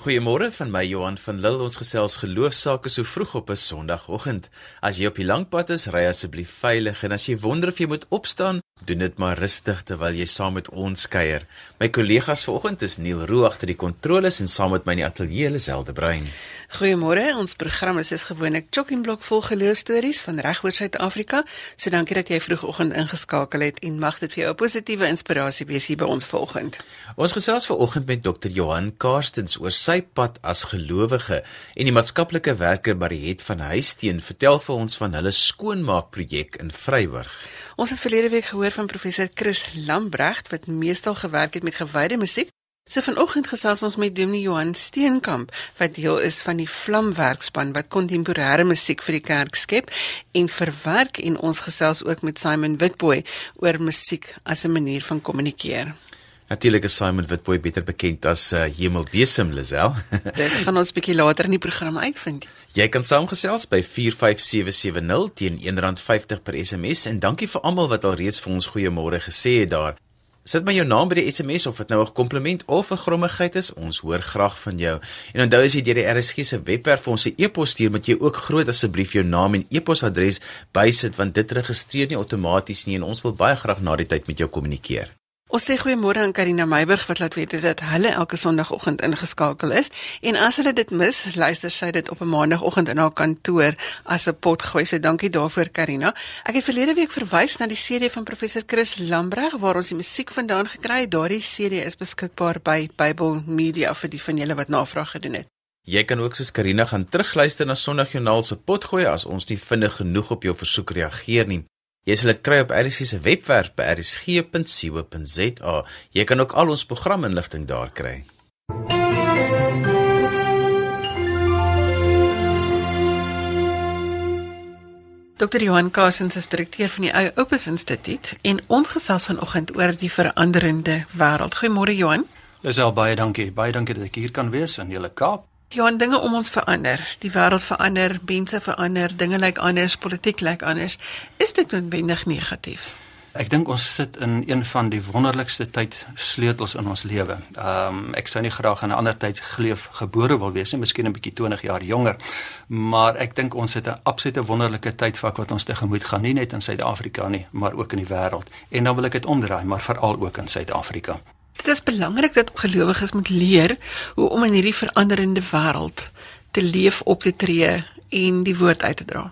Goeiemôre van my Johan van Lille. Ons gesels geloofsaake so vroeg op 'n Sondagoggend. As jy op die lang pad is, ry asseblief veilig en as jy wonder of jy moet opstaan, doen dit maar rustig terwyl jy saam met ons kuier. My kollegas vanoggend is Neil Roo agter die kontroles en saam met my in die ateljee Liselde Brein. Goeiemôre. Ons program is soos gewoonlik chock-in blok vol geloofstories van regoor Suid-Afrika. So dankie dat jy vroegoggend ingeskakel het en mag dit vir jou 'n positiewe inspirasie wees hier by ons vanoggend. Ons gesels vanoggend met Dr. Johan Karstens oor sy pad as gelowige en die maatskaplike werker Mariet van Huisteen vertel vir ons van hulle skoonmaakprojek in Vryburg. Ons het verlede week gehoor van professor Chris Lambregt wat meestal gewerk het met gewyde musiek. So vanoggend gesels ons met Dominee Johan Steenkamp wat deel is van die Vlamwerkspan wat kontemporêre musiek vir die kerk skep en verwerk en ons gesels ook met Simon Witboy oor musiek as 'n manier van kommunikeer. Natuurlik is Simon Witboy beter bekend as uh, Hemelbesem Lisel. Dit gaan ons bietjie later in die program uitvind. Jy kan saamgesels by 45770 teen R1.50 per SMS en dankie vir almal wat al reeds vir ons goeiemôre gesê het daar. Sit my jou naam by die SMS of dit nou 'n kompliment of 'n grommigheid is, ons hoor graag van jou. En onthou as jy deur die RSG se webwerf vir ons 'n e-pos stuur, moet jy ook groot asseblief jou naam en e-posadres bysit want dit registreer nie outomaties nie en ons wil baie graag na die tyd met jou kommunikeer. Ons sê goeiemôre aan Karina Meiburg wat laat weet dat hulle elke Sondagoggend ingeskakel is en as hulle dit mis, luister sy dit op 'n Maandagoggend in haar kantoor as 'n pot gooi. So dankie daarvoor Karina. Ek het verlede week verwys na die CD van professor Chris Lambreg waar ons die musiek vandaan gekry het. Daardie CD is beskikbaar by Bible Media vir die van julle wat navraag gedoen het. Jy kan ook soos Karina gaan terugluister na Sondagjoernaal se potgooi as ons nie vinnig genoeg op jou versoek reageer nie. Jy sal dit kry op RSG se webwerf by rsg.co.za. Jy kan ook al ons programinligting daar kry. Dr. Johan Karsens is direkteur van die Eie Opus Instituut en ons gesels vanoggend oor die veranderende wêreld. Goeiemôre Johan. Dis al baie dankie. Baie dankie dat ek hier kan wees in julle Kaap. Ja, dinge om ons verander. Die wêreld verander, mense verander, dinge lyk like anders, politiek lyk like anders. Is dit noodwendig negatief? Ek dink ons sit in een van die wonderlikste tyd sleutels in ons lewe. Ehm um, ek sou nie graag in 'n ander tyd geleef gebore wil wees nie, miskien 'n bietjie 20 jaar jonger. Maar ek dink ons het 'n absolute wonderlike tydvak wat ons tegemoet gaan nie net in Suid-Afrika nie, maar ook in die wêreld. En dan wil ek dit omdraai, maar veral ook in Suid-Afrika. Dit is belangrik dat gelowiges moet leer hoe om in hierdie veranderende wêreld te leef, op te tree en die woord uit te dra.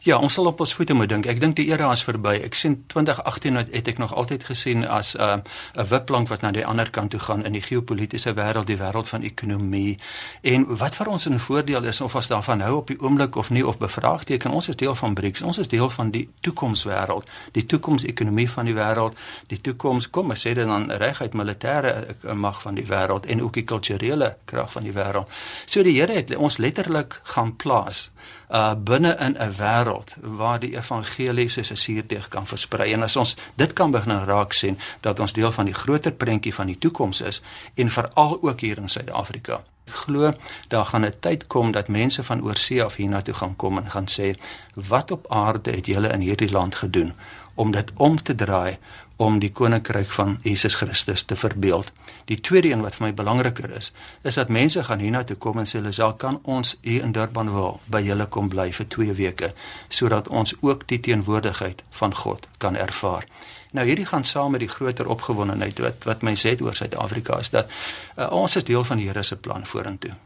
Ja, ons sal op ons voete moet dink. Ek dink die era is verby. Ek sien 2018 het, ek nog altyd gesien as 'n uh, 'n wipplank wat na die ander kant toe gaan in die geopolitiese wêreld, die wêreld van ekonomie. En wat vir ons 'n voordeel is of as daarvan hou op die oomblik of nie of bevraagteken, ons is deel van BRICS. Ons is deel van die toekomswêreld, die toekomsekonomie van die wêreld, die toekoms, kom ons sê dit dan reguit militêre eh, mag van die wêreld en ook die kulturele krag van die wêreld. So die Here het ons letterlik gaan plaas uh binne in 'n wêreld waar die evangelie soos 'n suurdeeg kan versprei. En as ons dit kan begin raak sien dat ons deel van die groter prentjie van die toekoms is en veral ook hier in Suid-Afrika. Ek glo daar gaan 'n tyd kom dat mense van oorsee af hiernatoe gaan kom en gaan sê wat op aarde het julle in hierdie land gedoen om dit om te draai om die koninkryk van Jesus Christus te verbeeld. Die tweede een wat vir my belangriker is, is dat mense gaan hiernatoe kom en sê hulle sal kan ons hier in Durban wil by julle kom bly vir 2 weke sodat ons ook die teenwoordigheid van God kan ervaar. Nou hierdie gaan saam met die groter opgewondenheid wat wat mense het oor Suid-Afrika is dat uh, ons is deel van die Here se plan vorentoe.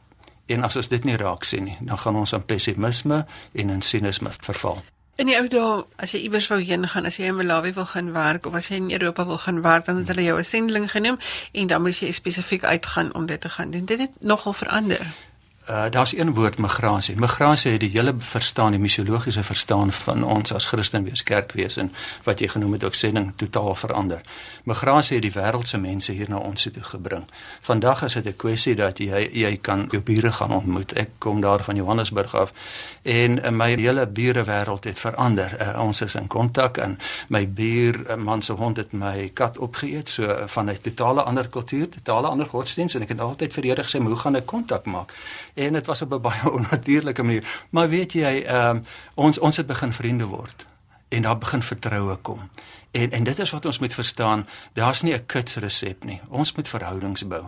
En as ons dit nie raak sien nie, dan gaan ons aan pessimisme en in sinisme verval. In die ou dae, as jy iewers wou heen gaan, as jy in Malawi wil gaan werk of as jy in Europa wil gaan werk, dan het hulle jou 'n sendeling genoem en dan moes jy spesifiek uitgaan om dit te gaan doen. Dit het nogal verander. Uh daar's een woord migrasie. Migrasie het die hele verstaan, die misiologiese verstaan van ons as Christen wees, kerk wees en wat jy genoem het ook sending totaal verander. Migrasie het die wêreldse mense hier na ons toe gebring. Vandag is dit 'n kwessie dat jy jy kan jou bure gaan ontmoet. Ek kom daar van Johannesburg af en uh, my hele bure wêreld het verander. Uh, ons is in kontak en my buur uh, man se hond het my kat opgeëet so uh, van 'n totale ander kultuur, totale ander godsdienst en ek het altyd vir Here gesê, "Hoe gaan ek kontak maak?" En dit was op 'n baie onnatuurlike manier. Maar weet jy, ehm um, ons ons het begin vriende word. en daar begin vertroue kom. En en dit is wat ons moet verstaan, daar's nie 'n kits resep nie. Ons moet verhoudings bou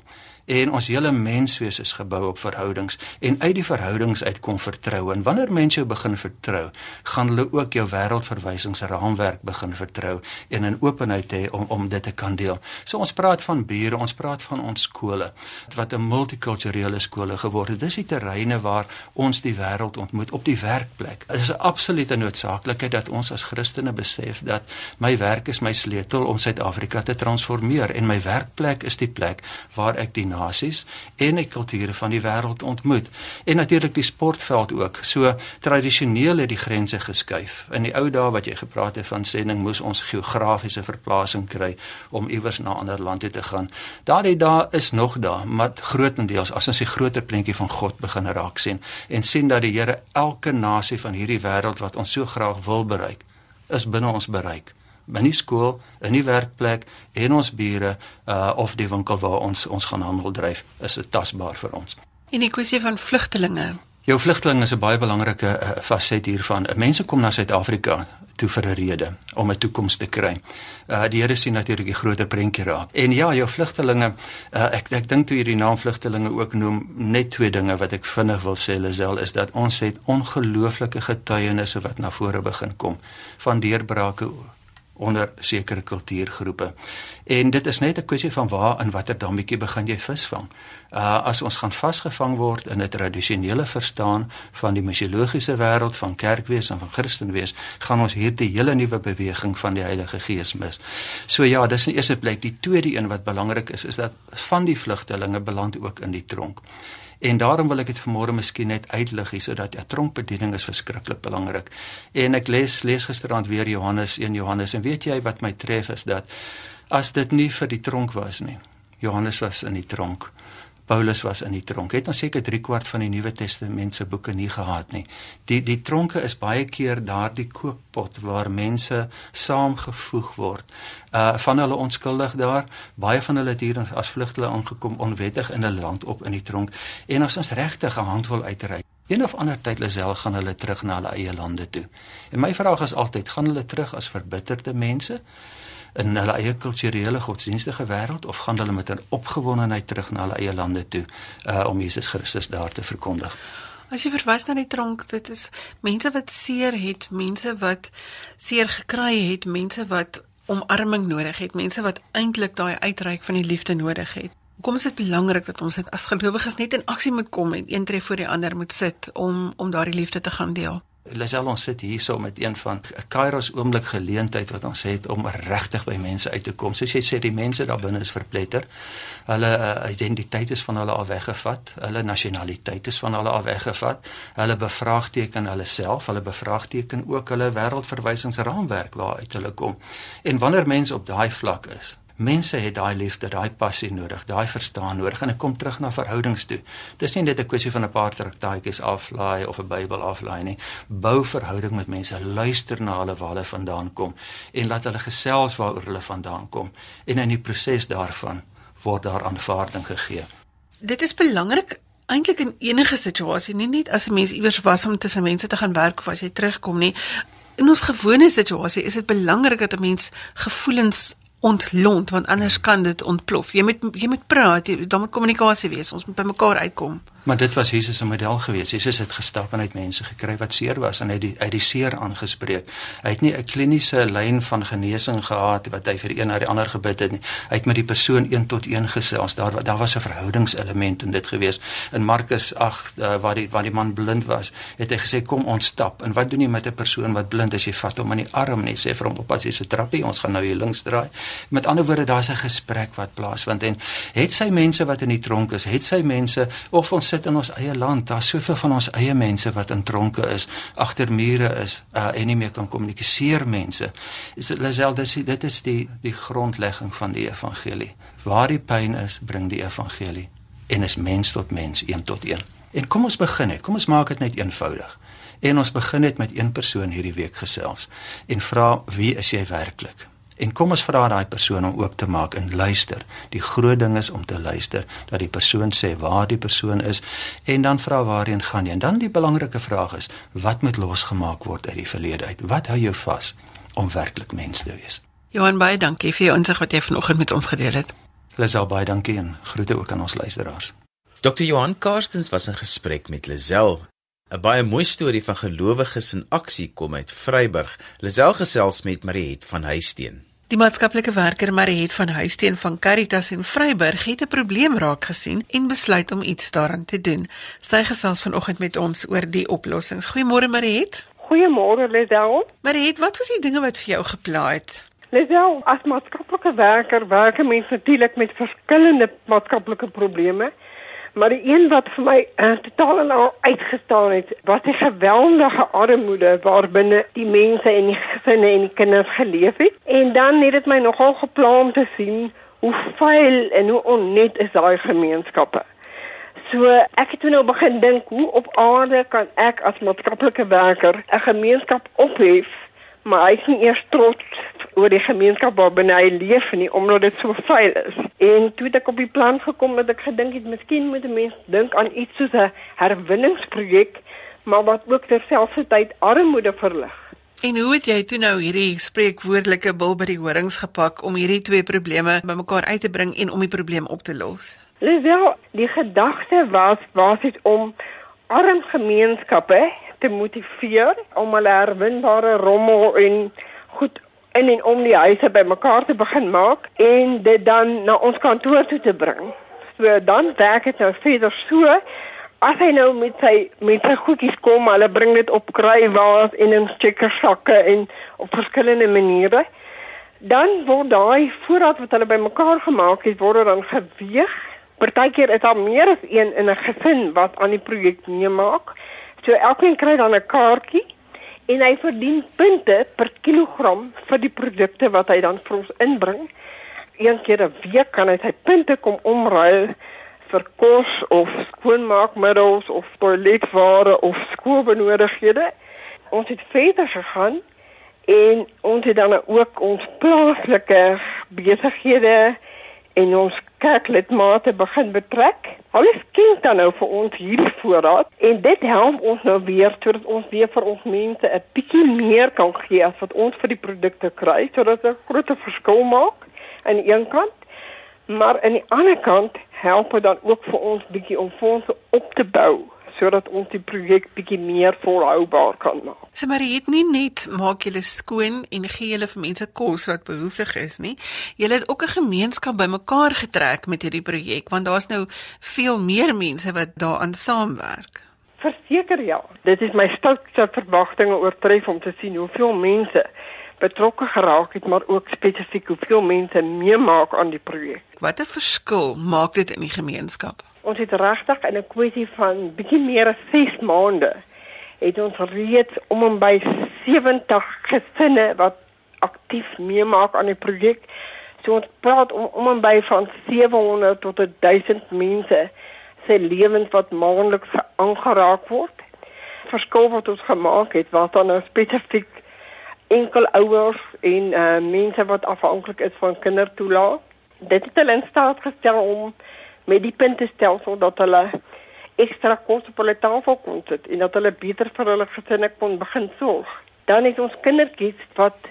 en ons hele menswees is gebou op verhoudings en uit die verhoudings uit kom vertrou en wanneer mense jou begin vertrou gaan hulle ook jou wêreldverwysingsraamwerk begin vertrou en in openheid hê om om dit te kan deel. So ons praat van bure, ons praat van ons skole wat 'n multikulturele skole geword het. Dis die terreine waar ons die wêreld ontmoet op die werkplek. Dit is 'n absolute noodsaaklikheid dat ons as Christene besef dat my werk is my sleutel om Suid-Afrika te transformeer en my werkplek is die plek waar ek die nasies en die kulture van die wêreld ontmoet. En natuurlik die sportveld ook. So tradisioneel het die grense geskuif. In die ou dae wat jy gepraat het van sending moes ons geografiese verplasing kry om iewers na 'n ander land toe te gaan. Daardie dae is nog daar, maar grootendeels as ons die groter prentjie van God begin raak sien en sien dat die Here elke nasie van hierdie wêreld wat ons so graag wil bereik, is binne ons bereik in die skool, in die werkplek en ons bure uh of die winkel waar ons ons gaan handel dryf, is dit tasbaar vir ons. En die kwessie van vlugtelinge. Jou vlugteling is 'n baie belangrike uh, faset hiervan. Mense kom na Suid-Afrika toe vir 'n rede om 'n toekoms te kry. Uh die Here sien natuurlik die groter prentjie raak. En ja, jou vlugtelinge, uh, ek ek dink toe hierdie naam vlugtelinge ook noem, net twee dinge wat ek vinnig wil sê Lisel is dat ons het ongelooflike getuienisse wat na vore begin kom van deurbrake onder sekere kultuurgroepe. En dit is net 'n kwessie van waar in watter dammetjie begin jy visvang. Uh as ons gaan vasgevang word in 'n tradisionele verstaan van die misiologiese wêreld van kerkwees en van Christenwees, gaan ons hierdie hele nuwe beweging van die Heilige Gees mis. So ja, dis in eerste plek die tweede een wat belangrik is, is dat van die vlugtelinge beland ook in die tronk. En daarom wil ek dit vanmôre miskien net uitlig hier sodat ja tronkbediening is verskriklik belangrik. En ek lees lees gisteraand weer Johannes 1 Johannes en weet jy wat my tref is dat as dit nie vir die tronk was nie. Johannes was in die tronk. Paulus was in die tronk. Het ons seker 3 kwart van die Nuwe Testament se boeke nie gehad nie. Die die tronke is baie keer daardie kookpot waar mense saamgevoeg word. Uh van hulle onskuldig daar, baie van hulle het hier as vlugtelinge aangekom onwettig in 'n land op in die tronk. En as ons regtig 'n hand wil uitreik, een of ander tyd Lisel gaan hulle terug na hulle eie lande toe. En my vraag is altyd, gaan hulle terug as verbitterde mense? In hulle eie kulturele godsdienstige wêreld of gaan hulle met 'n opgewondenheid terug na hulle eie lande toe uh, om Jesus Christus daar te verkondig? As jy verwys na die tronk, dit is mense wat seer het, mense wat seer gekry het, mense wat omarming nodig het, mense wat eintlik daai uitreik van die liefde nodig het. Hoekom is dit belangrik dat ons dit as gelowiges net in aksie moet kom en een tree voor die ander moet sit om om daardie liefde te gaan deel? Lisel ons sit hierso met een van 'n Kairos oomblik geleentheid wat ons het om regtig by mense uit te kom. Soos jy sê die mense daar binne is verpletter. Hulle uh, identiteit is van hulle af weggevat, hulle nasionaliteit is van hulle af weggevat. Hulle bevraagteken hulle self, hulle bevraagteken ook hulle wêreldverwysingsraamwerk waaruit hulle kom. En wanneer mense op daai vlak is, Mense het daai liefde, daai passie nodig, daai verstaan nodig en ek kom terug na verhoudings toe. Dis nie net 'n kwessie van 'n paar traktaatjies aflaai of 'n Bybel aflaai nie. Bou verhouding met mense, luister na hulle waar hulle vandaan kom en laat hulle gesels waaroor hulle vandaan kom en in die proses daarvan word daar aanvaarding gegee. Dit is belangrik eintlik in enige situasie, nie net as 'n mens iewers was om tussen mense te gaan werk of as jy terugkom nie. In ons gewone situasie is dit belangrik dat 'n mens gevoelens ontlont want anders kan dit ontplof. Jy moet jy moet praat, daar moet kommunikasie wees. Ons moet by mekaar uitkom. Maar dit was Jesus se model gewees. Jesus het gestap en uit mense gekry wat seer was en hy het die uit die seer aangespreek. Hy het nie 'n kliniese lyn van genesing gehad wat hy vir een na die ander gebid het nie. Hy het met die persoon een tot een gesels. Daar daar was 'n verhoudingselement in dit gewees. In Markus 8 uh, waar die waar die man blind was, het hy gesê kom ons stap. En wat doen jy met 'n persoon wat blind is? Jy vat hom aan die arm en jy sê vir hom op as jy se trappie, ons gaan nou hier links draai. Met ander woorde, daar's 'n gesprek wat plaasvind en het sy mense wat in die tronk is, het sy mense of ons sit in ons eie land. Daar's soveel van ons eie mense wat in tronke is, agter mure is uh, en nie meer kan kommunikeer mense. Is dit Lisel dis dit is die die grondlegging van die evangelie. Waar die pyn is, bring die evangelie en is mens tot mens, een tot een. En kom ons begin net. Kom ons maak dit net eenvoudig. En ons begin net met een persoon hierdie week gesels en vra wie is jy werklik? En kom ons vra daai persoon om oop te maak en luister. Die groot ding is om te luister dat die persoon sê waar die persoon is en dan vra waarheen gaan jy. En dan die belangrike vraag is, wat moet losgemaak word uit die verlede uit? Wat hou jou vas om werklik mens te wees? Johan baie dankie vir jou insig wat jy vanoggend met ons gedeel het. Lisel baie dankie en groete ook aan ons luisteraars. Dr. Johan Karstens was in gesprek met Lisel. 'n Baie mooi storie van gelowiges in aksie kom uit Vryburg. Lisel gesels met Mariet van Huisteen. Die maatskaplike werker Mariet van Huisteen van Caritas in Vryburg het 'n probleem raak gesien en besluit om iets daaraan te doen. Sy gesels vanoggend met ons oor die oplossings. Goeiemôre Mariet. Goeiemôre Lisel. Mariet, wat was die dinge wat vir jou gepla het? Lisel, as maatskaplike werker werk mense natuurlik met verskillende maatskaplike probleme. Maar die een wat vir my uh, totaal en al uitgestaan het, was die geweldige armoede waarbinne die mense en die gesinne en die kinders geleef het. En dan het dit my nogal geplan te sien hoe vuil en hoe onnet is daai gemeenskappe. So ek het nou begin dink hoe op aarde kan ek as maatskaplike werker 'n gemeenskap ophef maar hy is nie eers trots oor die gemeenskap waarbinne hy leef nie omdat dit so vuil is. En toe het ek op die plan gekom dat ek gedink het miskien moet 'n mens dink aan iets soos 'n herwinningsprojek, maar wat ook terselfdertyd armoede verlig. En hoe het jy toe nou hierdie spreekwoordelike bil by die horings gepak om hierdie twee probleme bymekaar uit te bring en om die probleem op te los? Lisel, die gedagte was was dit om arm gemeenskappe te motiveer om hulle herwinbare rommel en goed in en om die huise bymekaar te begin maak en dit dan na ons kantoor toe te bring. So dan werk dit nou verder so as hy nou met sy met sy goedjies kom, hulle bring dit op kruiwaas en in stickersakke en op verskillende maniere. Dan word daai voorraad wat hulle bymekaar gemaak het, word dan geweeg. Partykeer is daar meer as een in 'n gesin wat aan die projek meemaak. So elkeen kry dan 'n kaartjie en hy verdien punte per kilogram vir die produkte wat hy dan vir ons inbring. Een keer 'n week kan hy sy punte kom omruil vir kos of skoonmaakmiddels of toiletware of skoolbenodighede. Ons het verder gegaan en ons het dan ook ons plaaslike besighede en ons kerklidmate begin betrek. Hulle skink dan nou vir ons hierdie voorraad en dit help ons nou weer sodat ons weer vir ons mense 'n bietjie meer kan gee as wat ons vir die produkte kry, sodat dit 'n groot verskil maak aan die een kant. Maar aan die ander kant help dit dan ook vir ons bietjie om fondse op te bou sodat ons die projek bietjie meer volhoubaar kan maak. So maar jy het nie net maak julle skoon en gee julle vir mense kos wat behoeftig is nie. Julle het ook 'n gemeenskap bymekaar getrek met hierdie projek want daar's nou veel meer mense wat daaraan saamwerk. Verseker ja. Dit is my stoutste verwagtinge oortref om te sien hoeveel mense betrokke geraak het maar ook spesifiek hoeveel mense meemaak aan die projek. Watter verskil maak dit in die gemeenskap? Ons het regtig in 'n kwessie van bietjie meer as 6 maande het ons reeds om en by 70 gesinne wat aktief meemaak aan die projek. So ons praat om om en by van 700 tot 1000 mense se lewens wat maandeliks aangeraak word. Verskil wat ons gemaak het wat dan nou spesifiek enkel ouers en uh, mense wat afhanklik is van kindertoelaat. Dit het hulle in staat gestel om met die puntestelsel dat hulle ekstra kos op hulle tafel kon sit en dat hulle beter vir hulle gesinne kon begin sorg. Dan het ons kindertjies wat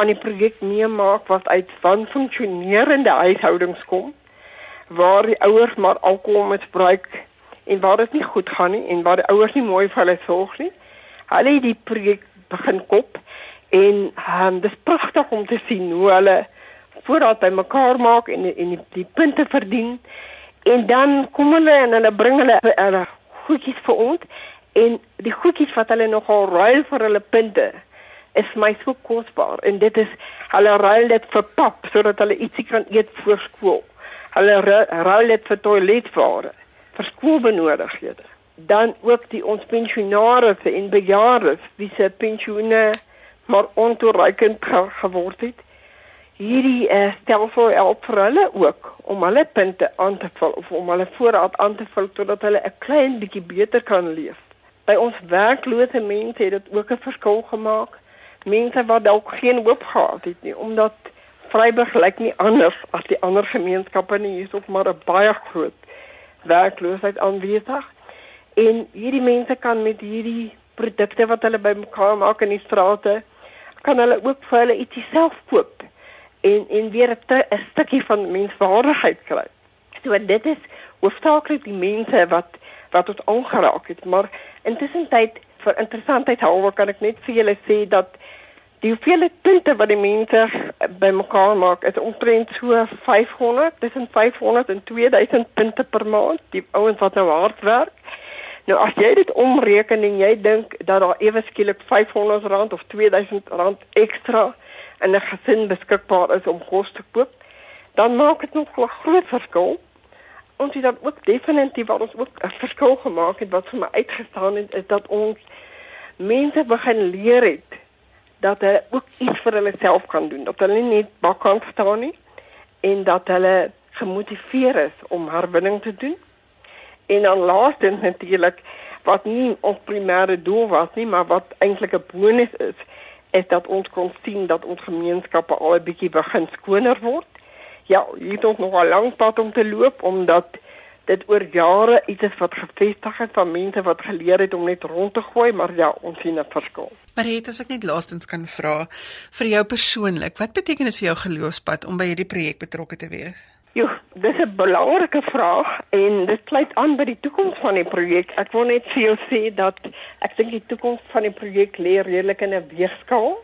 aan die projek meemaak wat uit van funksionerende huishoudings kom waar die ouers maar alkohol misbruik en waar dit nie goed gaan nie en waar die ouers nie mooi vir hulle sorg nie. Hulle het die projek begin kop en um, dis pragtig om te sien hoe hulle voorraad bymekaar maak en en die, die punte verdien En dan kom hulle en hulle bring hulle hulle goedjies vir ons en die goedjies wat hulle nogal ruil vir hulle punte is my so kosbaar en dit is hulle ruil dit vir pap sodat hulle ietsie kan eet voor skool. Hulle ruil dit vir toiletware, vir skoolbenodighede. Dan ook die ons pensionaars en bejaardes wie se pensioene maar ontoereikend geword het hierdie uh, stelsel help vir hulle ook om hulle punte aan te vul of om hulle voorraad aan te vul sodat hulle 'n klein bietjie beter kan leef. By ons werklose mense het dit ook 'n verskil gemaak. Mense wat dalk geen hoop gehad het nie omdat Vryburg lyk nie anders as die ander gemeenskappe nie. Hier is ook maar 'n baie groot werkloosheid aanwesig. En hierdie mense kan met hierdie produkte wat hulle bymekaar maak in die strate, kan hulle ook vir hulle ietsie self koop en en weer 'n stukkie van menswaardigheid kry. So dit is hoofsaaklik die mense wat wat ons aangeraak het, maar intussen tyd vir interessantheid hou kan ek net vir julle sê dat die hoeveelheid punte wat die mense bymekaar maak is omtrent so 500, tussen 500 en 2000 punte per maand, die ouens wat nou hard werk. Nou as jy dit omreken en jy dink dat daar ewe skielik R500 of R2000 ekstra in 'n gesin beskikbaar is om kos te koop, dan maak dit nog 'n groot verskil. Ons het dan ook definitief wat ons ook 'n verskil gemaak het wat vir my uitgestaan het is dat ons mense begin leer het dat hulle ook iets vir hulle self kan doen. Dat hulle nie net bakkan staan nie en dat hulle gemotiveer is om herwinning te doen. En dan laastens natuurlik wat nie ons primêre doel was nie, maar wat eintlik 'n bonus is, is dat ons kon sien dat ons gemeenskappe al 'n bietjie begin skoner word. Ja, hier het nog 'n lang pad om te loop omdat dit oor jare iets is wat gevestig het van mense wat geleer het om net rond te gooi, maar ja, ons sien 'n verskil. Maar het as ek net laastens kan vra vir jou persoonlik, wat beteken dit vir jou geloofspad om by hierdie projek betrokke te wees? Jo, dis 'n belangrike vraag en dit sluit aan by die toekoms van die projek. Ek wil net vir jou sê dat ek dink die toekoms van die projek lê redelik in 'n weegskaal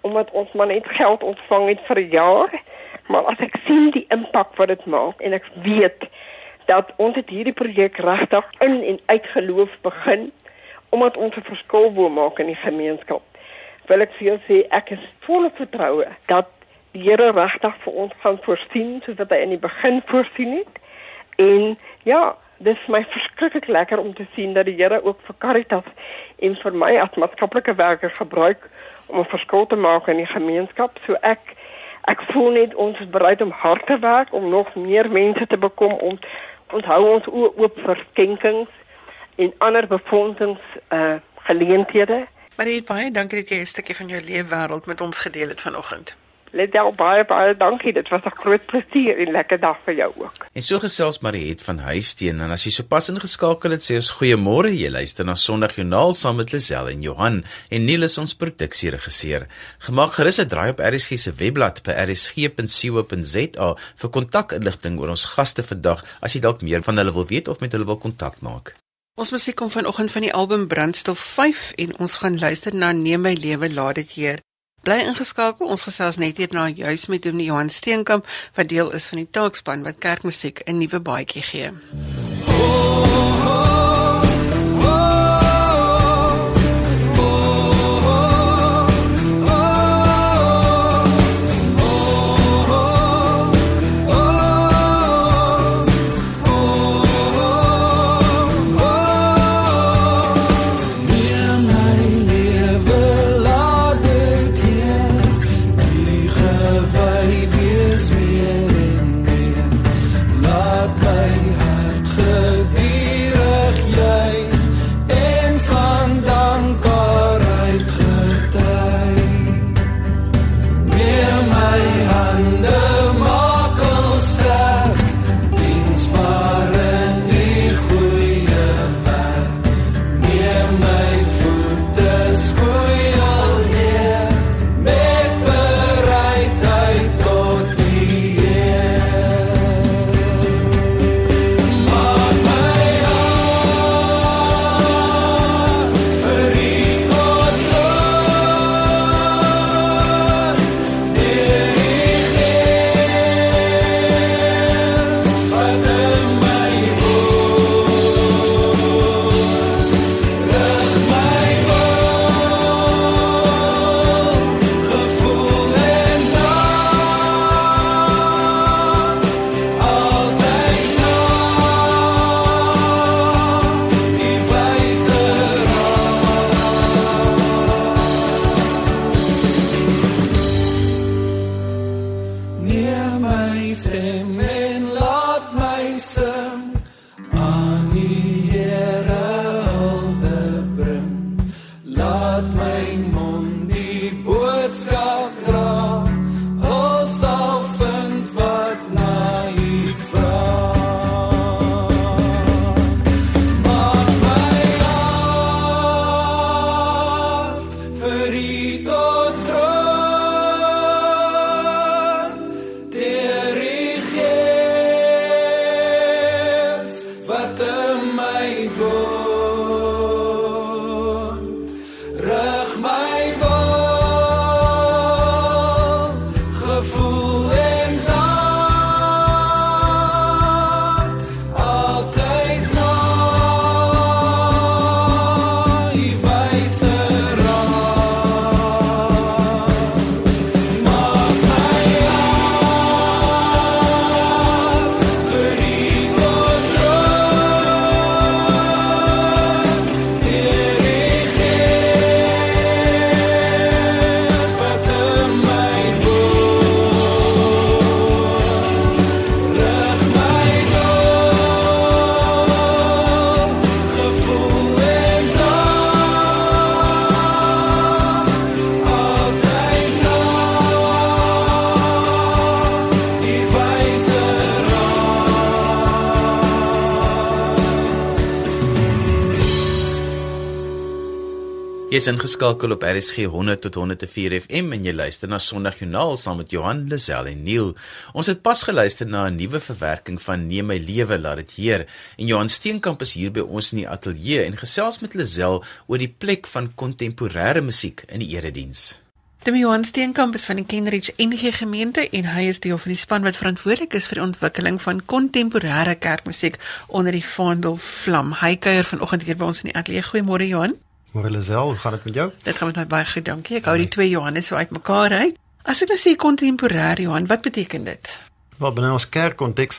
omdat ons maar net geld ontvang het vir 'n jaar, maar as ek sien die impak wat dit maak en ek weet dat ons het hierdie projek regtig in en uit geloof begin omdat ons 'n verskil wil maak in die gemeenskap. Wil ek vir jou sê ek is vol vertroue dat die Here regtig vir ons gaan voorsien soos wat hy in die begin voorsien het. En ja, dit is my verskriklik lekker om te sien dat die Here ook vir Caritas en vir my as maatskaplike werker gebruik om 'n verskil te maak in die gemeenskap. So ek ek voel net ons is bereid om hard te werk om nog meer mense te bekom om onthou ons oop vir skenkings en ander befondsings uh geleenthede. Maar baie dankie dat jy 'n stukkie van jou lewe wêreld met ons gedeel het vanoggend. Lidel baie baie dankie. Dit was 'n groot plesier en lekker dag vir jou ook. En so gesels Mariet van Huisteen en as jy sopas ingeskakel het, sê ons goeiemôre. Jy luister na Sondagjoernaal saam met Lisel en Johan en Niel is ons produksieregisseur. Gemaak gerus 'n draai op RSG se webblad by rsg.co.za vir kontakinligting oor ons gaste vandag as jy dalk meer van hulle wil weet of met hulle wil kontak maak. Ons musiek kom vanoggend van die album Brandstof 5 en ons gaan luister na Neem my lewe laat dit hier. Bly ingeskakel. Ons gesels net hierna juis met Dominee Johan Steenkamp wat deel is van die taakspan wat kerkmusiek 'n nuwe baadjie gee. Oh, oh, Jy's ingeskakel op RSG 100 tot 104 FM en jy luister na Sondagjoernaal saam met Johan Lazelle en Neil. Ons het pas geluister na 'n nuwe verwerking van Neem my lewe laat dit heer en Johan Steenkamp is hier by ons in die ateljee en gesels met Lazelle oor die plek van kontemporêre musiek in die erediens. Demi Johan Steenkamp is van die Kenridge NG gemeente en hy is deel van die span wat verantwoordelik is vir die ontwikkeling van kontemporêre kerkmusiek onder die vaandel vlam. Hy kuier vanoggend hier by ons in die ateljee. Goeiemôre Johan. Môre Lisel, hoe gaan dit met jou? Dit gaan met my baie goed, dankie. Ek hou die twee Johannes so uitmekaar uit. As ek nou sê kontemporêr Johan, wat beteken dit? Wel binne ons kerkkonteks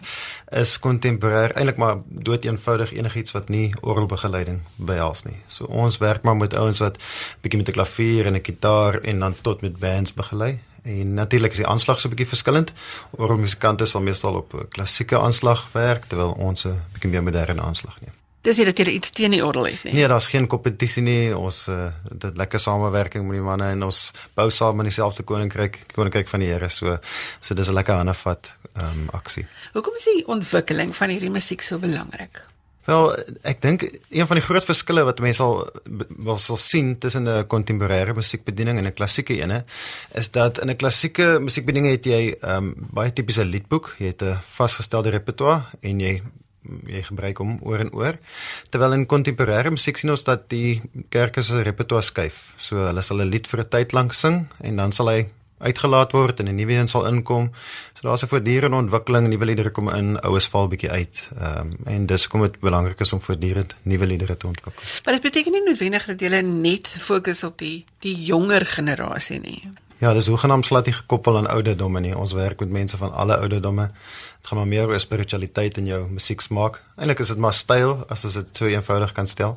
is kontemporêr eintlik maar dood eenvoudig enigiets wat nie orgelbegeleiding behels nie. So ons werk maar met ouens wat bietjie met 'n klavier en 'n gitaar en dan tot met bands begelei. En natuurlik is die aanslag so 'n bietjie verskillend. Orgelmusikante sal meestal op 'n klassieke aanslag werk terwyl ons 'n bietjie meer moderne aanslag neem. Dis nie dat jy iets teen die orgel het nie. Nee, daar's geen kompetisie nie. Ons uh, dit lekker samewerking met die manne en ons bou saam in dieselfde koninkryk, koninkryk van die Here. So so dis 'n lekker handevat ehm um, aksie. Hoekom is die ontwikkeling van hierdie musiek so belangrik? Wel, ek dink een van die groot verskille wat mense sal wel sal sien tussen 'n kontemporêre musiekbediening en 'n klassieke ene is dat in 'n klassieke musiekbediening het jy ehm um, baie tipiese liedboek, jy het 'n vasgestelde repertoire en jy jy gebruik hom oor en oor. Terwyl in kontemporêre musiek sien ons dat die kerke se repertoire skuif. So hulle sal 'n lied vir 'n tyd lank sing en dan sal hy uitgelaat word en 'n nuwe een sal inkom. So daar's 'n voortdurende ontwikkeling, nuwe liedere kom in, oues val bietjie uit. Ehm um, en dis kom dit belangrik is om voortdurend nuwe liedere te ontwikkel. Maar dit beteken nie noodwendig dat jy net fokus op die die jonger generasie nie. Ja, dis hoegenaamd glad nie gekoppel aan ouderdomme nie. Ons werk met mense van alle ouderdomme. Dit gaan maar meer oor spiritualiteit in jou musieksmaak. Eintlik is dit maar styl as ons dit so eenvoudig kan stel.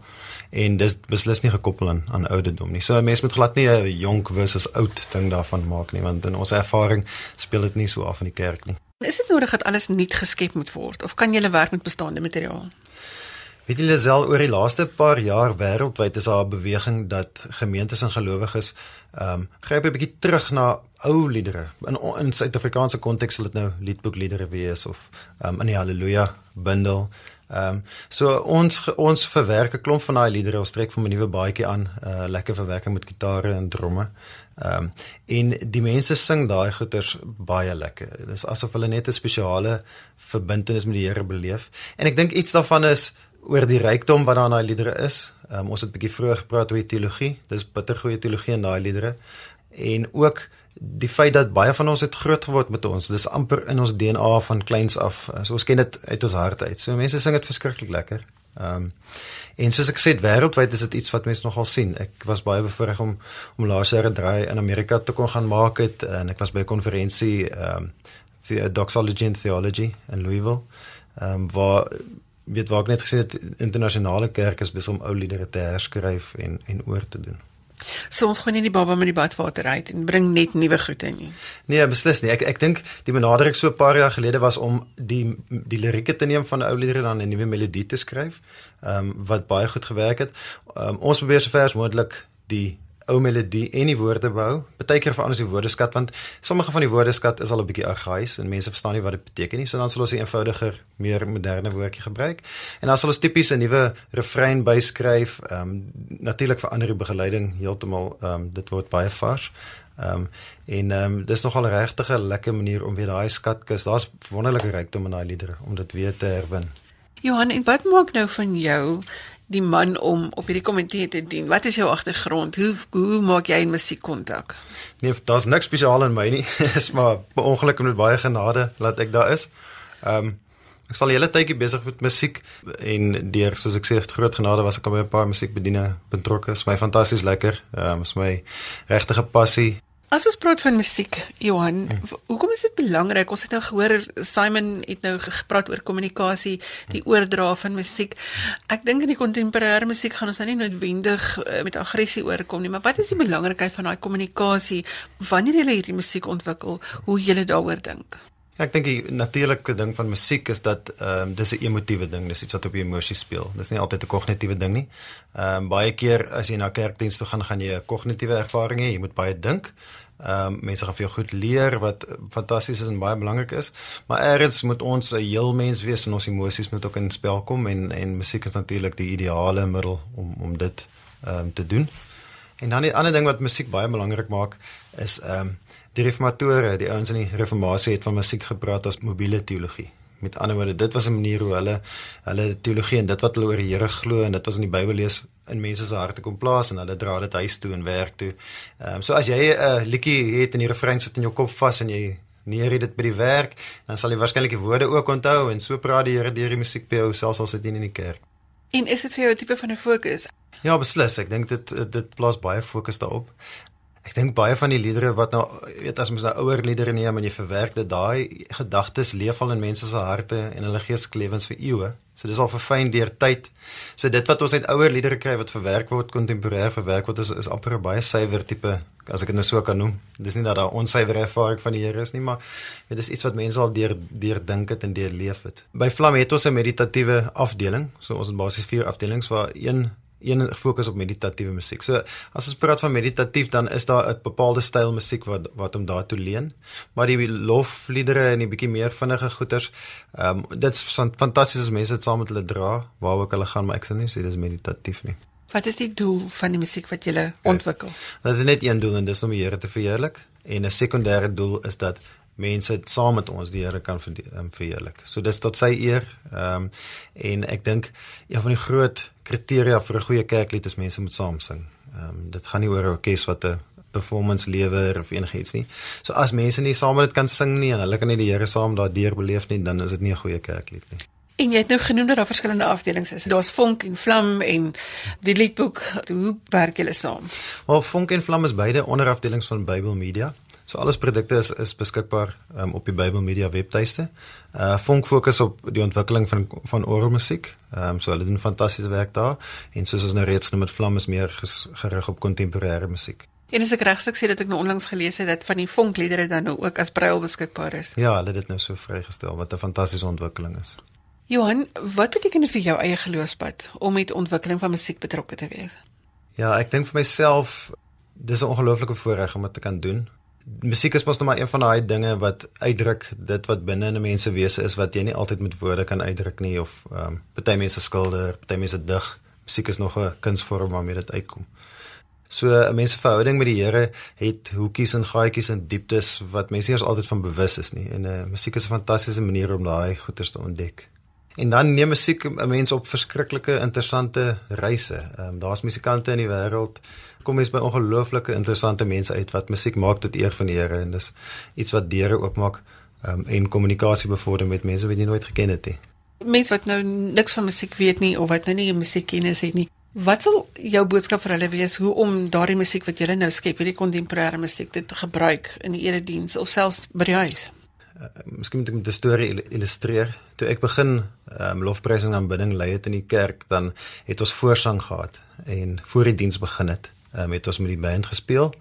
En dis beslis nie gekoppel aan aan ouderdom nie. So 'n mens moet glad nie 'n jonk versus oud ding daarvan maak nie, want in ons ervaring speel dit nie so af in die kerk nie. Is dit nodig dat alles nuut geskep moet word of kan jy werk met bestaande materiaal? Weet julle self oor die laaste paar jaar wêreldwyd is daar 'n beweging dat gemeentes en gelowiges ehm um, gryp 'n bietjie terug na ou liedere. In in Suid-Afrikaanse konteks sal dit nou liedboekliedere wees of ehm um, in die Halleluja bundel. Ehm um, so ons ons verwerk 'n klomp van daai liedere, ons trek van 'n nuwe baadjie aan, 'n uh, lekker verwerking met gitare en dromme. Ehm um, en die mense sing daai goeters baie lekker. Dit is asof hulle net 'n spesiale verbintenis met die Here beleef. En ek dink iets daarvan is oor die rykdom wat daar in daai liedere is. Um, ons het 'n bietjie vroeër gepraat oor teologie. Dis bitter goeie teologie in daai liedere. En ook die feit dat baie van ons het groot geword met ons. Dis amper in ons DNA van kleins af. So ons ken dit uit ons hart uit. So mense sing dit verskriklik lekker. Ehm um, en soos ek sê wêreldwyd is dit iets wat mense nogal sien. Ek was baie bevoorreg om om laas jaar 'n draai in Amerika te kon gaan maak het en ek was by 'n konferensie ehm um, the Doxology and Theology in Louisville. Ehm um, waar weet waar ek net gesê het internasionale kerk is besig om ou liedere te herskryf en en oor te doen. So ons gaan nie die baba met die badwater uit en bring net nuwe goed in nie. Nee, beslis nie. Ek ek dink die benadering so 'n paar jaar gelede was om die die lirieke te neem van ou liedere dan 'n nuwe melodie te skryf. Ehm um, wat baie goed gewerk het. Ehm um, ons probeer so ver as moontlik die ou melodie en die woorde bou. Partykeer verander ons die woordeskat want sommige van die woordeskat is al 'n bietjie argaïs en mense verstaan nie wat dit beteken nie. So dan sal ons 'n eenvoudiger, meer moderne woordjie gebruik. En dan sal ons tipies 'n nuwe refrein byskryf. Ehm um, natuurlik verander die begeleiding heeltemal. Ehm um, dit word baie vars. Ehm um, en ehm um, dis nogal 'n regtige lekker manier om weer daai skatkis. Daar's wonderlike rykdom in daai liedere om dit weer te herwin. Johan, en wat maak nou van jou die man om op hierdie komitee te dien? Wat is jou agtergrond? Hoe hoe maak jy 'n musiek kontak? Nee, daar's niks spesiaal in my nie. Dis maar ongelukkig met baie genade laat ek daar is. Ehm um, ek sal hele tydjie besig met musiek en deur soos ek sê groot genade was ek al by 'n paar musiekbedieninge betrokke. Dit is my fantasties lekker. Ehm um, is my regte passie. As ons praat van musiek, Johan, hoekom is dit belangrik? Ons het nou gehoor Simon het nou gepraat oor kommunikasie, die oordra van musiek. Ek dink in die kontemporêre musiek gaan ons nou nie noodwendig uh, met aggressie oorkom nie, maar wat is die belangrikheid van daai kommunikasie wanneer jy hierdie musiek ontwikkel? Hoe jy daaroor dink? Ja, ek dink die natuurlike ding van musiek is dat ehm um, dis 'n emotiewe ding, dis iets wat op jou emosie speel. Dis nie altyd 'n kognitiewe ding nie. Ehm um, baie keer as jy na kerkdiens toe gaan, gaan jy 'n kognitiewe ervaring hê, jy moet baie dink. Ehm um, mense gaan vir jou goed leer wat fantasties is en baie belangrik is. Maar eers moet ons 'n heel mens wees en ons emosies moet ook in spel kom en en musiek is natuurlik die ideale middel om om dit ehm um, te doen. En dan die ander ding wat musiek baie belangrik maak is ehm um, die reformatore, die ouens in die reformatie het van musiek gepraat as mobiele teologie. Met ander woorde, dit was 'n manier hoe hulle hulle teologie en dit wat hulle oor die Here glo en dit was in die Bybel lees in mense se harte kom plaas en hulle dra dit huis toe en werk toe. Ehm um, so as jy 'n uh, liedjie het en die refrein sit in jou kop vas en jy neer dit by die werk, dan sal jy waarskynlik die woorde ook onthou en so praat die Here deur die musiek by jou selfs al sit jy in die kerk. En is dit vir jou 'n tipe van 'n fokus? Ja, beslis. Ek dink dit dit plaas baie fokus daarop. Ek dink baie van die liedere wat nou weet as mens nou ouer liedere neem en jy verwerk dit daai gedagtes leef al in mense se harte en hulle geestelike lewens vir eeue. So dis al verfyn deur tyd. So dit wat ons uit ouer liedere kry wat verwerk word kontemporêr verwerk word is is amper 'n baie suiwer tipe as ek dit nou so kan noem. Dis nie dat daar onsuiwer ervaring van die Here is nie, maar dit is iets wat mense al deur deur dink het en deur leef het. By Vlam het ons 'n meditatiewe afdeling. So ons het basies vier afdelings waar een een fokus op meditatiewe musiek. So as ons praat van meditatief dan is daar 'n bepaalde styl musiek wat wat om daartoe leen. Maar die lofliedere en die bietjie meer vinnige goeters, ehm um, dit's fantasties as mense dit saam met hulle dra waar ook hulle gaan, maar ek sê nie dis meditatief nie. Wat is die doel van die musiek wat jy ontwikkel? Dit is net een doel en dis om die Here te verheerlik en 'n sekondêre doel is dat mense saam met ons die Here kan um, verheerlik. So dis tot sy eer. Ehm um, en ek dink een van die groot kriteria vir 'n goeie kerklied is mense moet saam sing. Ehm um, dit gaan nie oor 'n orkes wat 'n performance lewer of enigiets nie. So as mense nie saam met dit kan sing nie en hulle kan nie die Here saam daardeur beleef nie, dan is dit nie 'n goeie kerklied nie. En jy het nou genoem dat daar verskillende afdelings is. Daar's Vonk en Vlam en die liedboek. Hoe werk julle saam? Wel, Vonk en Vlam is beide onderafdelings van Bybel Media. So alles produkte is is beskikbaar um, op die Bybel Media webtuiste. Uh Vonk fokus op die ontwikkeling van van orgelmusiek. Ehm um, so hulle doen fantastiese werk daar en soos ons nou reeds genoem het, Vlam is meer gerig op kontemporêre musiek. En as ek regstuk sê dat ek nou onlangs gelees het dat van die Vonkliedere dan nou ook as braille beskikbaar is. Ja, hulle het dit nou so vrygestel wat 'n fantastiese ontwikkeling is. Johan, wat beteken dit vir jou eie geloofspad om met ontwikkeling van musiek betrokke te wees? Ja, ek dink vir myself dis 'n ongelooflike voorreg om dit te kan doen musiek is mos nog maar een van daai dinge wat uitdruk dit wat binne in 'n mens se wese is wat jy nie altyd met woorde kan uitdruk nie of ehm um, party mense skilder, party mense dig. Musiek is nog 'n kunsvorm waarmee dit uitkom. So 'n mens se verhouding met die Here het hoekies en gaatjies en dieptes wat mense nie altyd van bewus is nie. En 'n uh, musiek is 'n fantastiese manier om daai goeters te ontdek. En dan neem musiek 'n mens op verskriklike interessante reise. Ehm um, daar's musikante in die wêreld kom mens by ongelooflike interessante mense uit wat musiek maak tot eer van die Here en dis iets wat deure oopmaak um, en kommunikasie bevorder met mense wat jy nooit geken het nie. Mense wat nou niks van musiek weet nie of wat nou nie musiekkennis het nie. Wat sal jou boodskap vir hulle wees hoe om daardie musiek wat jy nou skep, hierdie kontemporêre musiek te gebruik in die erediens of selfs by die huis? Uh, miskien moet ek 'n storie illustreer. Toe ek begin um, lofprysing en aanbidding lei het in die kerk, dan het ons voorsang gehad en voor die diens begin het um, het ons met die band gespeel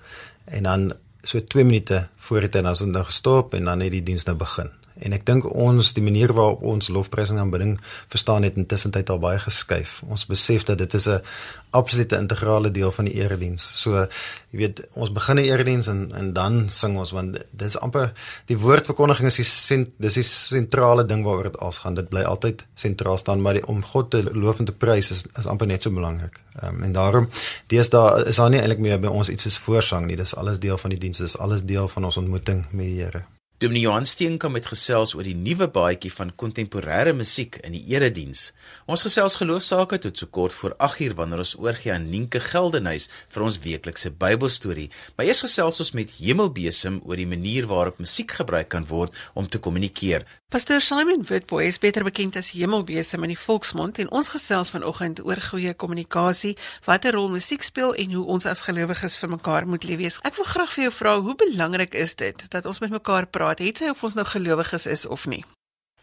en dan so 2 minute voor dit en ons het nou gestop en dan het die diens nou begin. En ek dink ons die manier waarop ons lofprysing aanbidding verstaan het intussen tyd al baie geskuif. Ons besef dat dit is 'n absolute integrale deel van die erediens. So jy weet, ons begin die erediens en en dan sing ons want dit is amper die woordverkondiging is die sent, dis die sentrale ding waaroor dit als gaan. Dit bly altyd sentraal staan, maar die, om God te loof en te prys is is amper net so belangrik. Ehm um, en daarom dis daar is daar nie eintlik meer by ons iets soos voorsang nie. Dis alles deel van die diens. Dis alles deel van ons ontmoeting met die Here. Dominee Johan Steenkamp het gesels oor die nuwe baadjie van kontemporêre musiek in die erediens. Ons gesels geloofsaake tot so kort voor 8uur wanneer ons oorgie aan Nienke Geldenhuys vir ons weeklikse Bybelstorie. Maar eers gesels ons met Hemelbesem oor die manier waarop musiek gebruik kan word om te kommunikeer. Pastor Simon Witboy is beter bekend as Hemelbesem in die volksmond en ons gesels vanoggend oor goeie kommunikasie, watter rol musiek speel en hoe ons as gelowiges vir mekaar moet leef. Ek wil graag vir jou vra, hoe belangrik is dit dat ons met mekaar praat, het sy of ons nou gelowiges is of nie?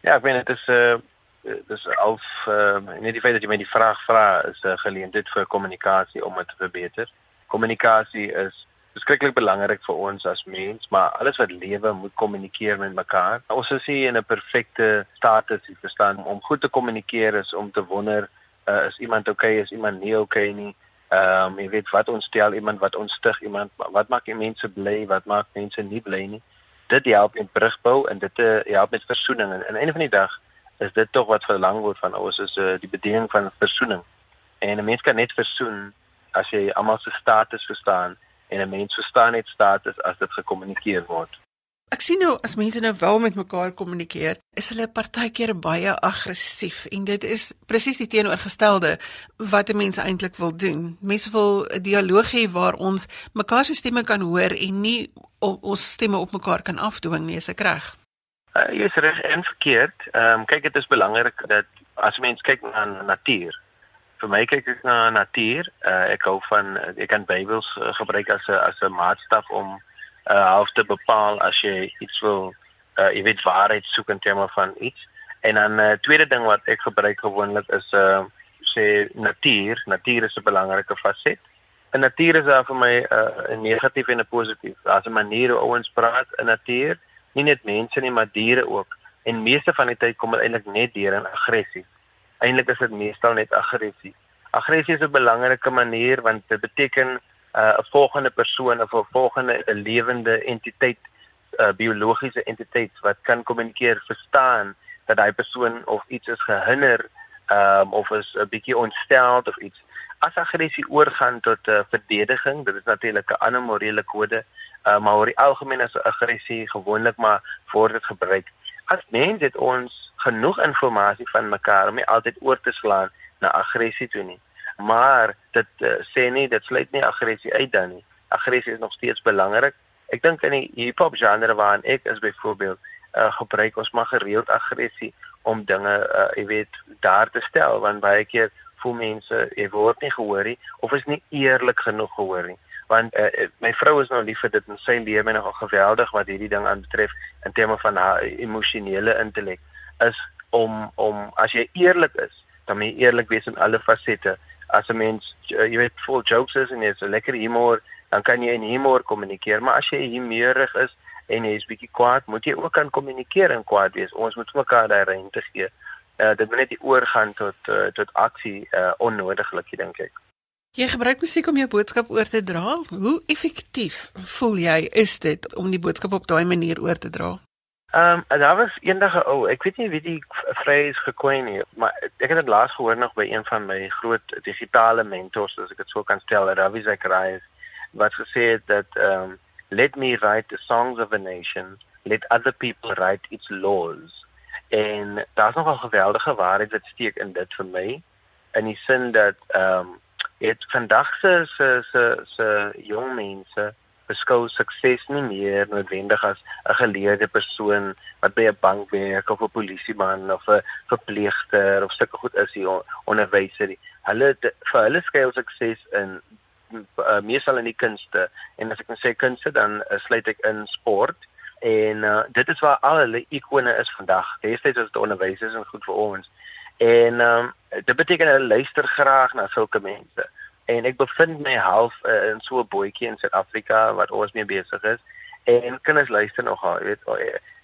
Ja, ek meen dit is 'n uh, eh, dis al uh, net die feit dat jy my die vraag vra is 'n uh, geleentheid vir kommunikasie om dit te verbeter. Kommunikasie is beskiklik belangrik vir ons as mens, maar alles wat lewe moet kommunikeer met mekaar. Ons is nie in 'n perfekte status, jy verstaan, om goed te kommunikeer is om te wonder uh, is iemand oukei, okay, is iemand nie oukei okay nie. Ehm um, jy weet wat ons stel iemand wat ons stig iemand wat maak mense bly, wat maak mense nie bly nie. Dit help met brugbou en dit uh, help met versoening en aan die einde van die dag is dit tog wat verlang word van ons is uh, die bediening van versoening. En 'n mens kan net versoen as jy almal se status verstaan en 'n mens verstaan net status as dit gekommunikeer word. Ek sien nou as mense nou wel met mekaar kommunikeer, is hulle partykeer baie aggressief en dit is presies die teenoorgestelde wat mense eintlik wil doen. Mense wil 'n dialoog hê waar ons mekaar se stemme kan hoor en nie ons stemme op mekaar kan afdwing nie, is ek reg? Uh, jy is reg en verkeerd. Ehm um, kyk dit is belangrik dat as mens kyk na natuur. Vir my kyk ek na natuur. Uh, ek hou van ek kan Bybels uh, gebruik as 'n as 'n maatstaf om uh half te bepaal as jy iets wil uh jy weet waarheid soek in terme van iets. En dan 'n uh, tweede ding wat ek gebruik gewoonlik is uh sê natuur. Natuur is 'n belangrike faset. In natuur is daar vir my 'n uh, negatief en 'n positief. Daar's 'n manier hoe ouens praat in natuur, nie net mense nie, maar diere ook. En meeste van die tyd kom dit eintlik net deur in aggressie. Eintlik is dit meestal net aggressie. Aggressie is 'n belangrike manier want dit beteken uh, 'n volgende persoon of 'n volgende lewende entiteit, 'n uh, biologiese entiteit wat kan kommunikeer, verstaan dat daai persoon of iets is gehinder um, of is 'n bietjie ontsteld of iets. As aggressie oorgaan tot 'n uh, verdediging, dit is natuurlik 'n ander morele kode, uh, maar oor die algemeen is aggressie gewoonlik maar word dit gebruik. As mens het ons genoeg inligting van mekaar om nie altyd oor te slaan na aggressie toe nie maar dit uh, sê nie dit sluit nie aggressie uit dan nie. Aggressie is nog steeds belangrik. Ek dink in die hip-hop genre waarin ek is byvoorbeeld uh, gebruik ons maar gereeld aggressie om dinge uh, jy weet daar te stel want baie keer voel mense jy word nie gehoor nie of is nie eerlik genoeg gehoor nie want uh, my vrou is nou lief vir dit en sy lewe nogal geweldig wat hierdie ding aanbetref in terme van haar emosionele intellek is om om as jy eerlik is dan moet jy eerlik wees in alle fasette as 'n mens uh, jy weet vol jokes is en jy's 'n lekker humor, dan kan jy in humor kommunikeer, maar as jy humeurig is en jy's bietjie kwaad, moet jy ook kan kommunikeer en kwaad wees. Ons moet mekaar daai ruimte gee. Uh, dit moet net nie oorgaan tot uh, tot aksie uh, onnodiglik, dink ek. Jy gebruik musiek om jou boodskap oor te dra. Hoe effektief voel jy is dit om die boodskap op daai manier oor te dra? Ehm um, daar was eendag 'n ou, ek weet nie wie die phrase gekoin het, maar ek het dit laas gehoor nog by een van my groot digitale mentors, as ek dit sou kan stel, Ravi Zacharias, wat gesê het dat ehm um, let me write the songs of a nation, let other people write its laws. En daar's nog 'n geweldige waarheid wat steek in dit vir my in die sin dat ehm um, dit vandag se se se se jong mense beskou sukses nie meer noodwendig as 'n geleerde persoon wat by 'n bank werk of 'n polisieman of 'n verpleegster of sulke goed is hier onderwyser. Hulle vir hulle skaal sukses in uh, meestal in die kunste en as ek nou sê kunste dan uh, sluit ek in sport en uh, dit is waar al hulle ikone is vandag. Destyds was dit onderwysers en goed vir ons. En um, dit beteken hulle luister graag na sulke mense en ek bevind my half uh, in so 'n bootjie in Suid-Afrika wat ons mee besig is en kinders luister nogal weet oh,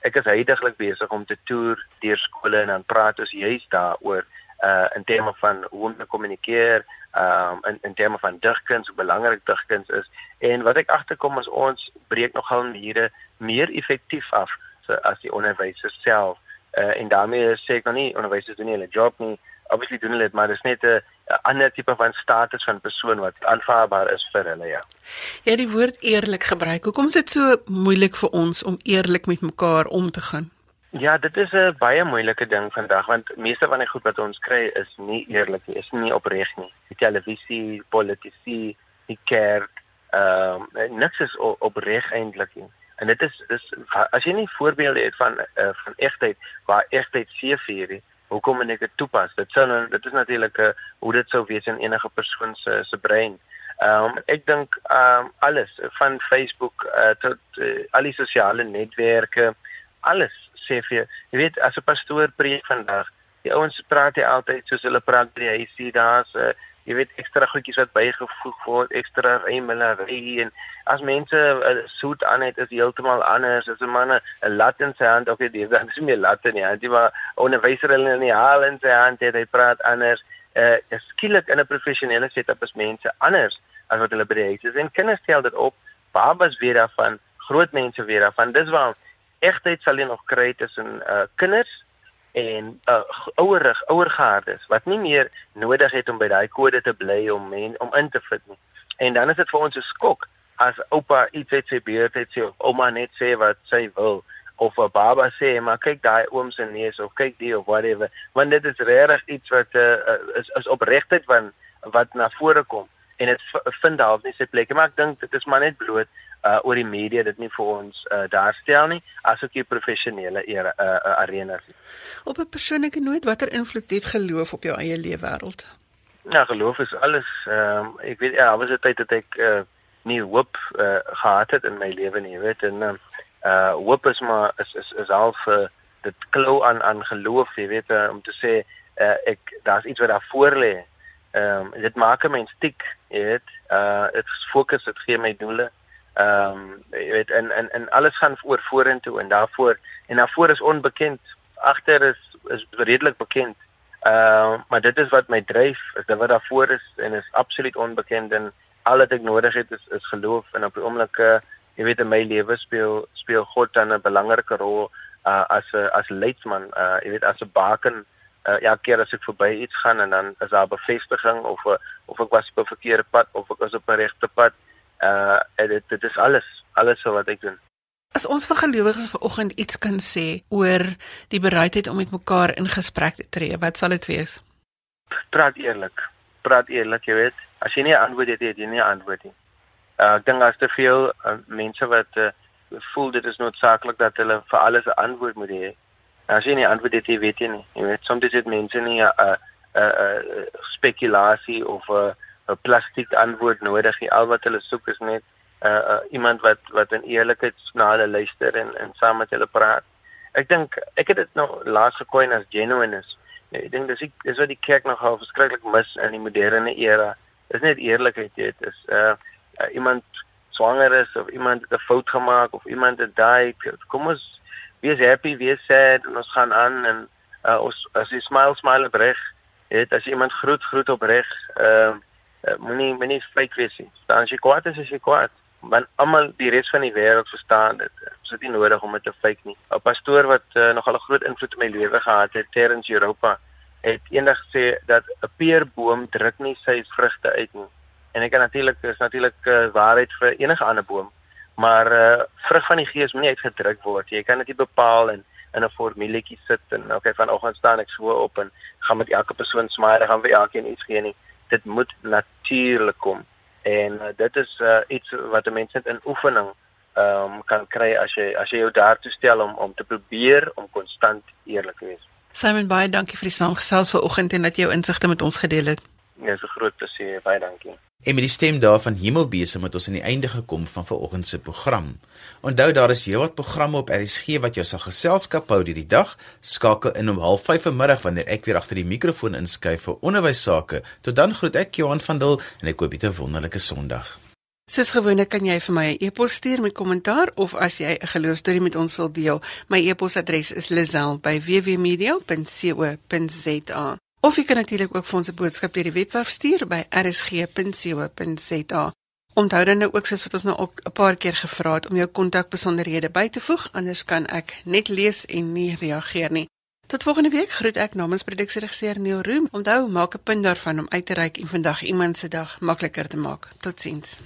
ek is heidaglik besig om te toer deur skole en dan praat ons juist daaroor uh in terme van hoe om te kommunikeer um in in terme van digkuns hoe belangrik digkuns is en wat ek agterkom is ons breek nogal maniere meer effektief af so as die onderwysers self uh en daarmee sê ek nog nie onderwysers doen nie hulle job nie obviously doen hulle dit maar dis net 'n ander tipe van status van persoon wat aanvaarbaar is vir hulle ja. Het die woord eerlik gebruik. Hoekom is dit so moeilik vir ons om eerlik met mekaar om te gaan? Ja, dit is 'n baie moeilike ding vandag want meeste van die goed wat ons kry is nie eerlik nie, is nie opreg nie. Die televisie, politici, die kerk, ehm um, niks is opreg eintlik nie. En dit is dis as jy nie voorbeelde het van uh, van egtheid waar egtheid seëvier nie, hoekom moet ek dit toepas? Dit sou nou dit is natuurlik 'n uh, hoe dit sou wees in enige persoon se se brein. Ehm um, ek dink ehm um, alles van Facebook uh, tot uh, al die sosiale netwerke, alles sê vir jy weet as 'n pastoor preek vandag, die ouens praat jy altyd soos hulle praat by die huisie, daar's 'n uh, jy weet ekstra goedjies wat bygevoeg word, ekstra rimelery en as mense 'n uh, soet aan het is heeltemal anders. As 'n man 'n lat in sy hand of jy dis dan is nie lat nie. Hy maar onderwyser hulle in die haal in sy hand het hy praat anders. Uh skielik in 'n professionele setup is mense anders as wat hulle by die huis is. En kinders stel dit op. Babas weet daarvan, groot mense weet daarvan. Dis waar egtheid sal jy nog kry tussen uh kinders en uh, ouerig ouer gaardes wat nie meer nodig het om by daai kode te bly om men, om in te fit nie. En dan is dit vir ons 'n skok as oupa iets het sê beurt het sê of ouma net sê wat sy wil of 'n baba sê maar kyk daai oom se neus of kyk die of whatever. Want dit is regtig iets wat uh, is is opregtheid van wat na vore kom. En dit vind half nie sy plek maar ek dink dit is maar net bloot uh, oor die media dit nie vir ons uh, daarstel nie asook die professionele era, uh, uh, arenas. Op 'n persoonlike noot, watter invloed het geloof op jou eie lewe wêreld? Ja, geloof is alles. Ehm um, ek weet ja, was 'n tyd dat ek uh, nie hoop uh, gehad het in my lewe nie, weet en uh, uh hoop is maar is is is half uh, dit klou aan aan geloof, jy weet uh, om te sê uh, ek daar's iets wat daar voor lê. Ehm um, dit maak 'n mens tik, jy weet. Uh dit fokus, dit gee my doele. Ehm um, jy weet en en en alles gaan oor vorentoe en daarvoor en daarvoor is onbekend. Agter is is redelik bekend. Ehm uh, maar dit is wat my dryf, is dit wat daarvoor is en is absoluut onbekend en al wat ek nodig het is is geloof en op die oomblik uh, jy weet in my lewe speel speel God dan 'n belangrike rol uh, as 'n as leidsman, uh, jy weet as 'n baken uh, ja keer as ek verby iets gaan en dan is daar bevestiging of uh, of ek was op 'n verkeerde pad of ek was op 'n regte pad uh dit dit is alles alles wat ek doen. As ons vir gelowiges vanoggend iets kan sê oor die bereidheid om met mekaar in gesprek te tree, wat sal dit wees? Praat eerlik. Praat eerlik, jy weet. As jy nie 'n antwoord het, het jy nie 'n antwoord nie. Uh ek dink as te veel uh, mense wat uh, voel dit is noodsaaklik dat hulle vir alles 'n antwoord moet hê. As jy nie antwoord het, jy weet jy nie. Jy weet soms dit mense nie 'n uh, 'n uh, uh, spekulasie of 'n uh, 'n plastiek antwoord nodig nie. Al wat hulle soek is net 'n uh, uh, iemand wat wat in eerlikheid na hulle luister en en saam met hulle praat. Ek dink ek het dit nou laas gekoin as genuineness. Ek dink dis ek dis wat die kerk nogal verskriklik mis in die moderne era. Dis net eerlikheid, dit is uh, uh iemand swanger is of iemand het 'n fout gemaak of iemand het daai kom ons wees happy, wees sad en ons gaan aan en uh, ons as jy smile smile opreg. Dit as iemand groet groet opreg. Ehm uh, uh, moenie moenie fake wees nie. Dan as jy kwaad is, as jy kwaad. Want almal die res van die wêreld verstaan dit. Dit is nie nodig om dit te fake nie. 'n Pastoor wat uh, nogal 'n groot invloed in my lewe gehad het, Terrence Europa, het eendag gesê dat 'n peerboom druk nie sy vrugte uit nie. En ek kan natuurlik is natuurlik uh, waarheid vir enige ander boom, maar uh, vrug van die gees moenie uitgedruk word. Jy kan dit nie bepaal en in 'n formuletjie sit en okay vanoggend staan ek so op en gaan met elke persoon smile, gaan vir elkeen iets gee nie dit moet natuurlik kom en uh, dit is uh, iets wat 'n mens net in oefening ehm um, kan kry as jy as jy jou daartoe stel om om te probeer om konstant eerlik te wees. Simon baie dankie vir die saamgesels vanoggend en dat jy jou insigte met ons gedeel het. Ja, so groot plesier, baie dankie. En met die stem daarvan Hemelbese moet ons aan die einde gekom van vanoggend se program. Onthou daar is heelwat programme op RSG wat jou sal geselskap hou hierdie dag. Skakel in om 05:30 vanmiddag wanneer ek weer agter die mikrofoon inskuif vir onderwys sake. Tot dan groet ek Johan van Dil en ek hoop jy 'n wonderlike Sondag. Soos gewoonlik kan jy vir my 'n e e-pos stuur met kommentaar of as jy 'n geloostorie met ons wil deel. My e-posadres is lazel@wwmedia.co.za. Of jy kan natuurlik ook vir ons 'n boodskap deur die webwerf stuur by rsg.co.za. Onthou dan nou ook soos wat ons nou ook 'n paar keer gevra het om jou kontakbesonderhede by te voeg, anders kan ek net lees en nie reageer nie. Tot volgende week groet ek namens produksieregisseur Neil Room. Onthou, maak 'n punt daarvan om uit te reik en vandag iemand se dag makliker te maak. Totsiens.